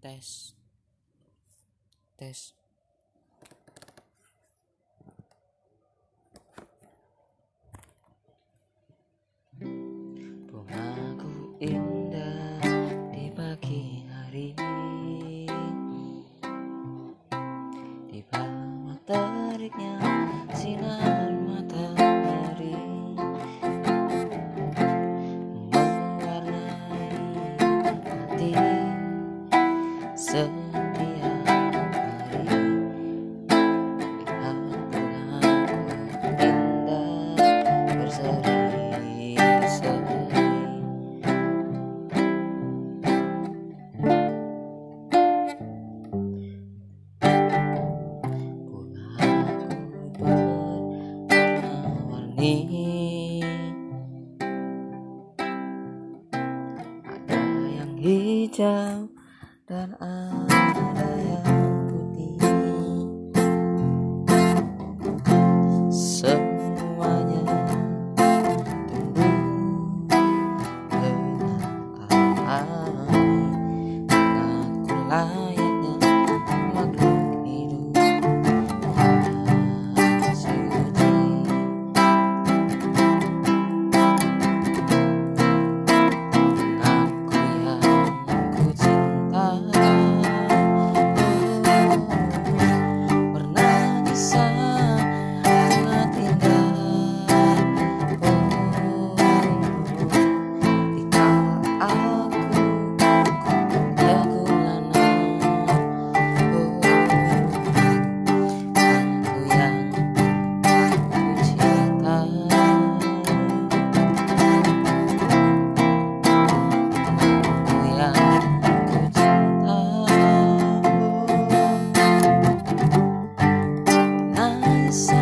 tes. Tes. Bungaku indah di pagi hari. Di bawah teriknya sinar Ada yang hijau dan ada yang innocent.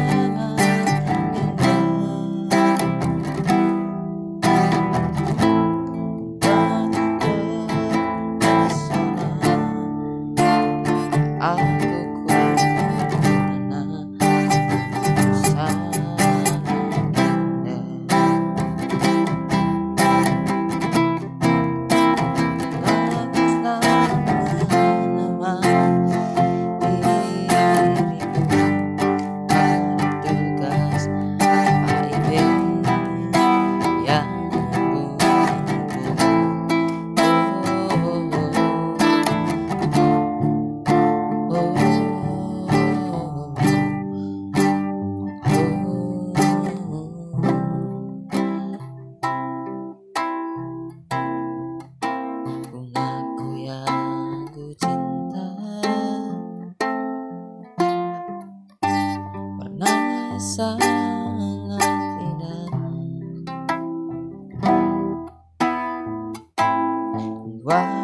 sangang tinan. Iwan